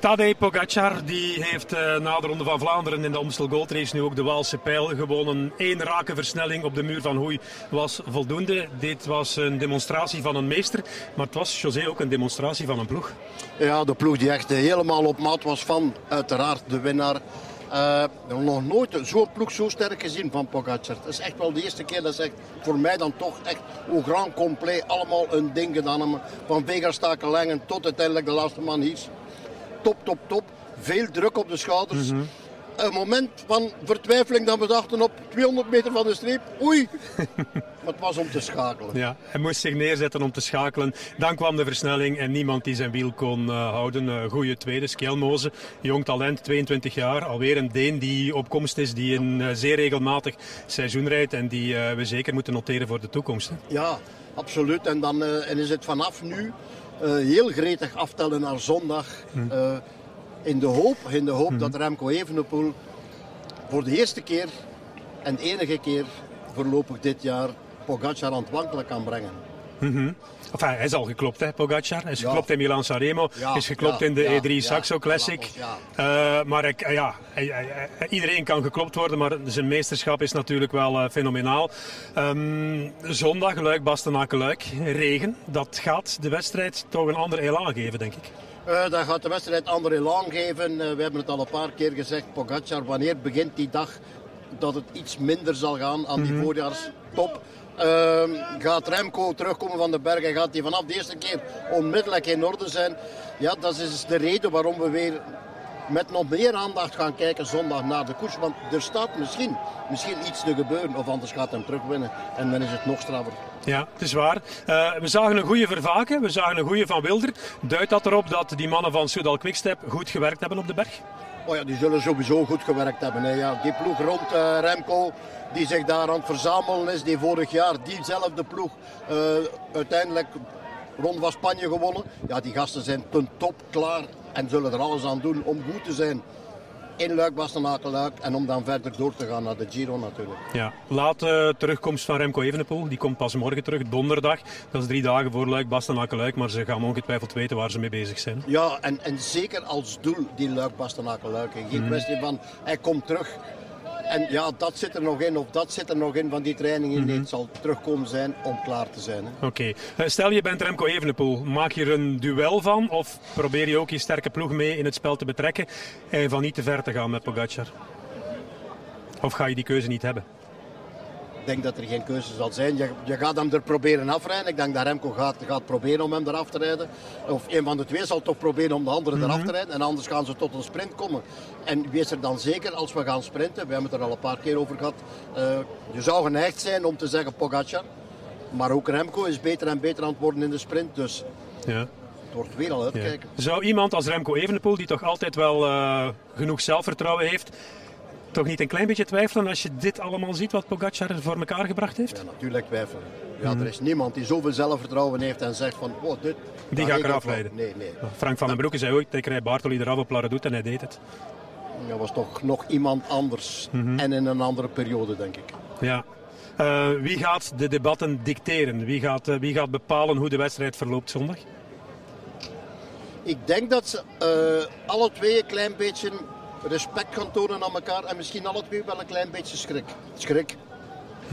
Tadej Pogacar die heeft uh, na de Ronde van Vlaanderen in de Amstel Gold Race nu ook de Waalse pijl gewonnen. Eén rake versnelling op de muur van Hoei was voldoende. Dit was een demonstratie van een meester, maar het was José ook een demonstratie van een ploeg. Ja, de ploeg die echt helemaal op maat was van uiteraard de winnaar. Uh, nog nooit zo'n ploeg zo sterk gezien van Pogacar. Het is echt wel de eerste keer dat ze voor mij dan toch echt hoe grand compleet allemaal een ding gedaan hebben. Van Vegastakelengen tot uiteindelijk de laatste man hier top, top, top. Veel druk op de schouders. Mhm. Een moment van vertwijfeling dat we dachten op 200 meter van de streep. Oei! maar het was om te schakelen. Ja, hij moest zich neerzetten om te schakelen. Dan kwam de versnelling en niemand die zijn wiel kon uh, houden. Uh, goede tweede, Skjelmoze. Jong talent, 22 jaar. Alweer een Deen die op komst is, die een uh, zeer regelmatig seizoen rijdt. En die we zeker moeten noteren voor de toekomst. Hè? Ja, absoluut. En dan en is het vanaf nu heel gretig aftellen naar zondag. Uh, in de hoop, in de hoop mm. dat Remco Evenepoel voor de eerste keer en enige keer voorlopig dit jaar Pogacar aan het wankelen kan brengen. Mm -hmm. enfin, hij is al geklopt, hè, Pogacar. Hij is ja. geklopt in Milan Sanremo. Ja, is geklopt ja, in de E3 Saxo Classic. Uh, maar ik, ja, hij, hij, iedereen kan geklopt worden, maar zijn meesterschap is natuurlijk wel uh, fenomenaal. Um, zondag, Luik, Bastenaken, Luik. Regen. Dat gaat de wedstrijd toch een ander elan geven, denk ik. Uh, dat gaat de wedstrijd een ander elan geven. we hebben het al een paar keer gezegd. Pogacar, wanneer begint die dag dat het iets minder zal gaan aan die mm -hmm. voorjaarstop? Uh, gaat Remco terugkomen van de berg en gaat hij vanaf de eerste keer onmiddellijk in orde zijn. Ja, dat is de reden waarom we weer met nog meer aandacht gaan kijken zondag naar de koers. Want er staat misschien, misschien iets te gebeuren of anders gaat hij terugwinnen. En dan is het nog straffer. Ja, het is waar. Uh, we zagen een goede Vervaken, we zagen een goede Van Wilder. Duidt dat erop dat die mannen van Soudal Quickstep goed gewerkt hebben op de berg? Oh ja, die zullen sowieso goed gewerkt hebben. Hè. Ja, die ploeg rond uh, Remco, die zich daar aan het verzamelen is, die vorig jaar diezelfde ploeg uh, uiteindelijk rond van Spanje gewonnen. Ja, die gasten zijn ten top klaar en zullen er alles aan doen om goed te zijn in Luik, Bastenaken, Luik en om dan verder door te gaan naar de Giro natuurlijk. Ja, late terugkomst van Remco Evenepoel, die komt pas morgen terug, donderdag. Dat is drie dagen voor Luik, Bastenaken, Luik, maar ze gaan ongetwijfeld weten waar ze mee bezig zijn. Ja, en, en zeker als doel die Luik, Bastenaken, Luik. Geen mm. kwestie van, hij komt terug en ja, dat zit er nog in, of dat zit er nog in van die trainingen. Mm Het zal terugkomen zijn om klaar te zijn. Oké. Eh, stel je bent Remco Evenepoel. Maak je er een duel van? Of probeer je ook je sterke ploeg mee in het spel te betrekken? En van niet te ver te gaan met Pogacar? Of ga je die keuze niet hebben? Ik denk dat er geen keuze zal zijn. Je, je gaat hem er proberen afrijden. Ik denk dat Remco gaat, gaat proberen om hem eraf te rijden. Of een van de twee zal toch proberen om de andere mm -hmm. eraf te rijden. En anders gaan ze tot een sprint komen. En wees er dan zeker als we gaan sprinten. We hebben het er al een paar keer over gehad. Uh, je zou geneigd zijn om te zeggen Pogacar. Maar ook Remco is beter en beter aan het worden in de sprint. Dus ja. het wordt weer al uitkijken. Ja. Zou iemand als Remco Evenepoel, die toch altijd wel uh, genoeg zelfvertrouwen heeft toch niet een klein beetje twijfelen als je dit allemaal ziet wat Pogacar voor elkaar gebracht heeft? Ja, natuurlijk twijfelen. Ja, mm. Er is niemand die zoveel zelfvertrouwen heeft en zegt van, oh, dit... Die ga ik eraf leiden. Nee, nee. Frank van den Broeke zei ooit, ik rijd Bartoli eraf op Laredoet en hij deed het. Dat was toch nog iemand anders mm -hmm. en in een andere periode, denk ik. Ja. Uh, wie gaat de debatten dicteren? Wie gaat, uh, wie gaat bepalen hoe de wedstrijd verloopt zondag? Ik denk dat ze uh, alle twee een klein beetje respect gaan tonen aan elkaar en misschien alle twee wel een klein beetje schrik. Schrik.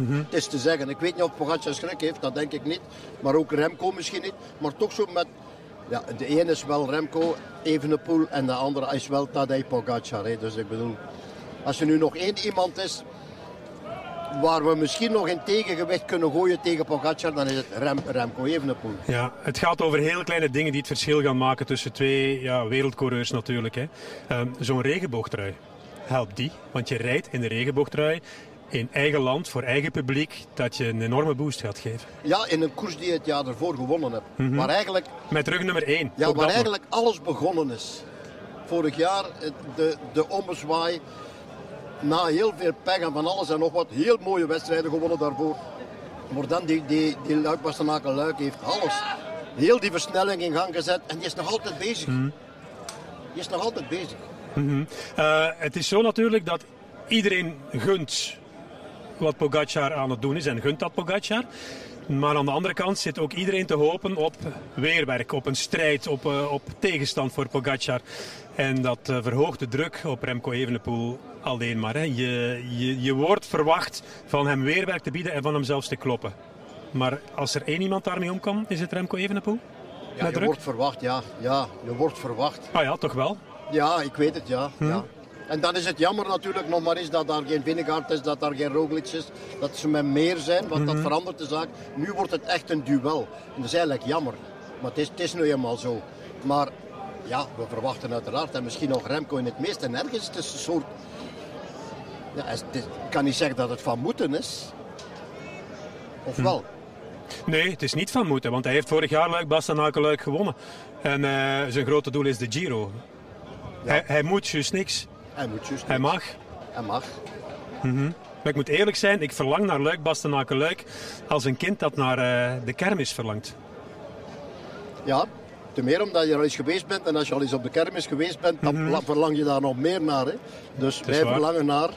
Het is te zeggen. Ik weet niet of Pogacar schrik heeft, dat denk ik niet. Maar ook Remco misschien niet. Maar toch zo met... Ja, de ene is wel Remco, Evenepoel en de andere is wel Tadej Pogacar. Hè. Dus ik bedoel, als er nu nog één iemand is waar we misschien nog een tegengewicht kunnen gooien tegen Pogacar, dan is het Rem, Remco Evenepoel. Ja, het gaat over hele kleine dingen die het verschil gaan maken tussen twee ja, wereldcoureurs natuurlijk. Hè. Um, Zo'n regenboogtrui, helpt die? Want je rijdt in de regenboogtrui in eigen land, voor eigen publiek, dat je een enorme boost gaat geven. Ja, in een koers die je het jaar ervoor gewonnen hebt. Mm -hmm. eigenlijk, Met rug nummer 1. Ja, waar eigenlijk alles begonnen is. Vorig jaar de, de ommezwaai na heel veel pech en van alles en nog wat, heel mooie wedstrijden gewonnen daarvoor. Maar dan die, die, die Luik Bastenaken Luik heeft alles. Heel die versnelling in gang gezet en die is nog altijd bezig. Mm. Die is nog altijd bezig. Mm -hmm. uh, het is zo natuurlijk dat iedereen gunt wat Pogacar aan het doen is en gunt dat Pogacar. Maar aan de andere kant zit ook iedereen te hopen op weerwerk, op een strijd, op, uh, op tegenstand voor Pogacar. En dat uh, verhoogt de druk op Remco Evenepoel alleen maar. Hè. Je, je, je wordt verwacht van hem weerwerk te bieden en van hem zelfs te kloppen. Maar als er één iemand daarmee om kan, is het Remco Evenepoel? Ja, je druk? wordt verwacht, ja. ja. Je wordt verwacht. Ah ja, toch wel? Ja, ik weet het, ja. Hm. ja. En dan is het jammer natuurlijk nog maar eens dat daar geen Vingegaard is, dat daar geen Roglic is. Dat ze met meer zijn, want dat mhm. verandert de zaak. Nu wordt het echt een duel. En dat is eigenlijk jammer. Maar het is, het is nu eenmaal zo. Maar ja, we verwachten uiteraard, en misschien nog Remco in het meest een soort... Ja, ik kan niet zeggen dat het van moeten is. Of hm. wel? Nee, het is niet van moeten, want hij heeft vorig jaar Luik Bastenaken gewonnen. En uh, zijn grote doel is de Giro. Ja. Hij, hij, moet juist niks. Hij moet juist Hij mag. Hij mag. Mm -hmm. Maar ik moet eerlijk zijn, ik verlang naar Luik Bastenaken Luik als een kind dat naar uh, de kermis verlangt. Ja, te meer omdat je al eens geweest bent. En als je al eens op de kermis geweest bent, dan mm -hmm. verlang je daar nog meer naar. Hè? Dus wij waar. verlangen naar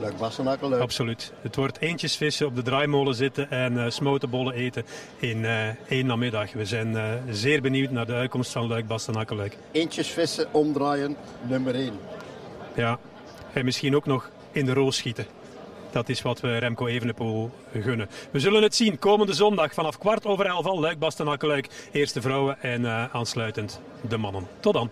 Leuk Bassenakel, leuk. Absoluut. Het wordt eentjes vissen, op de draaimolen zitten en uh, smotenbollen eten in uh, één namiddag. We zijn uh, zeer benieuwd naar de uitkomst van Luik Bastenaken Luik. Eentjes vissen, omdraaien, nummer één. Ja, en misschien ook nog in de roos schieten. Dat is wat we Remco Evenepoel gunnen. We zullen het zien komende zondag vanaf kwart over elf al Luik Bastenaken Luik. Eerste vrouwen en aansluitend de mannen. Tot dan.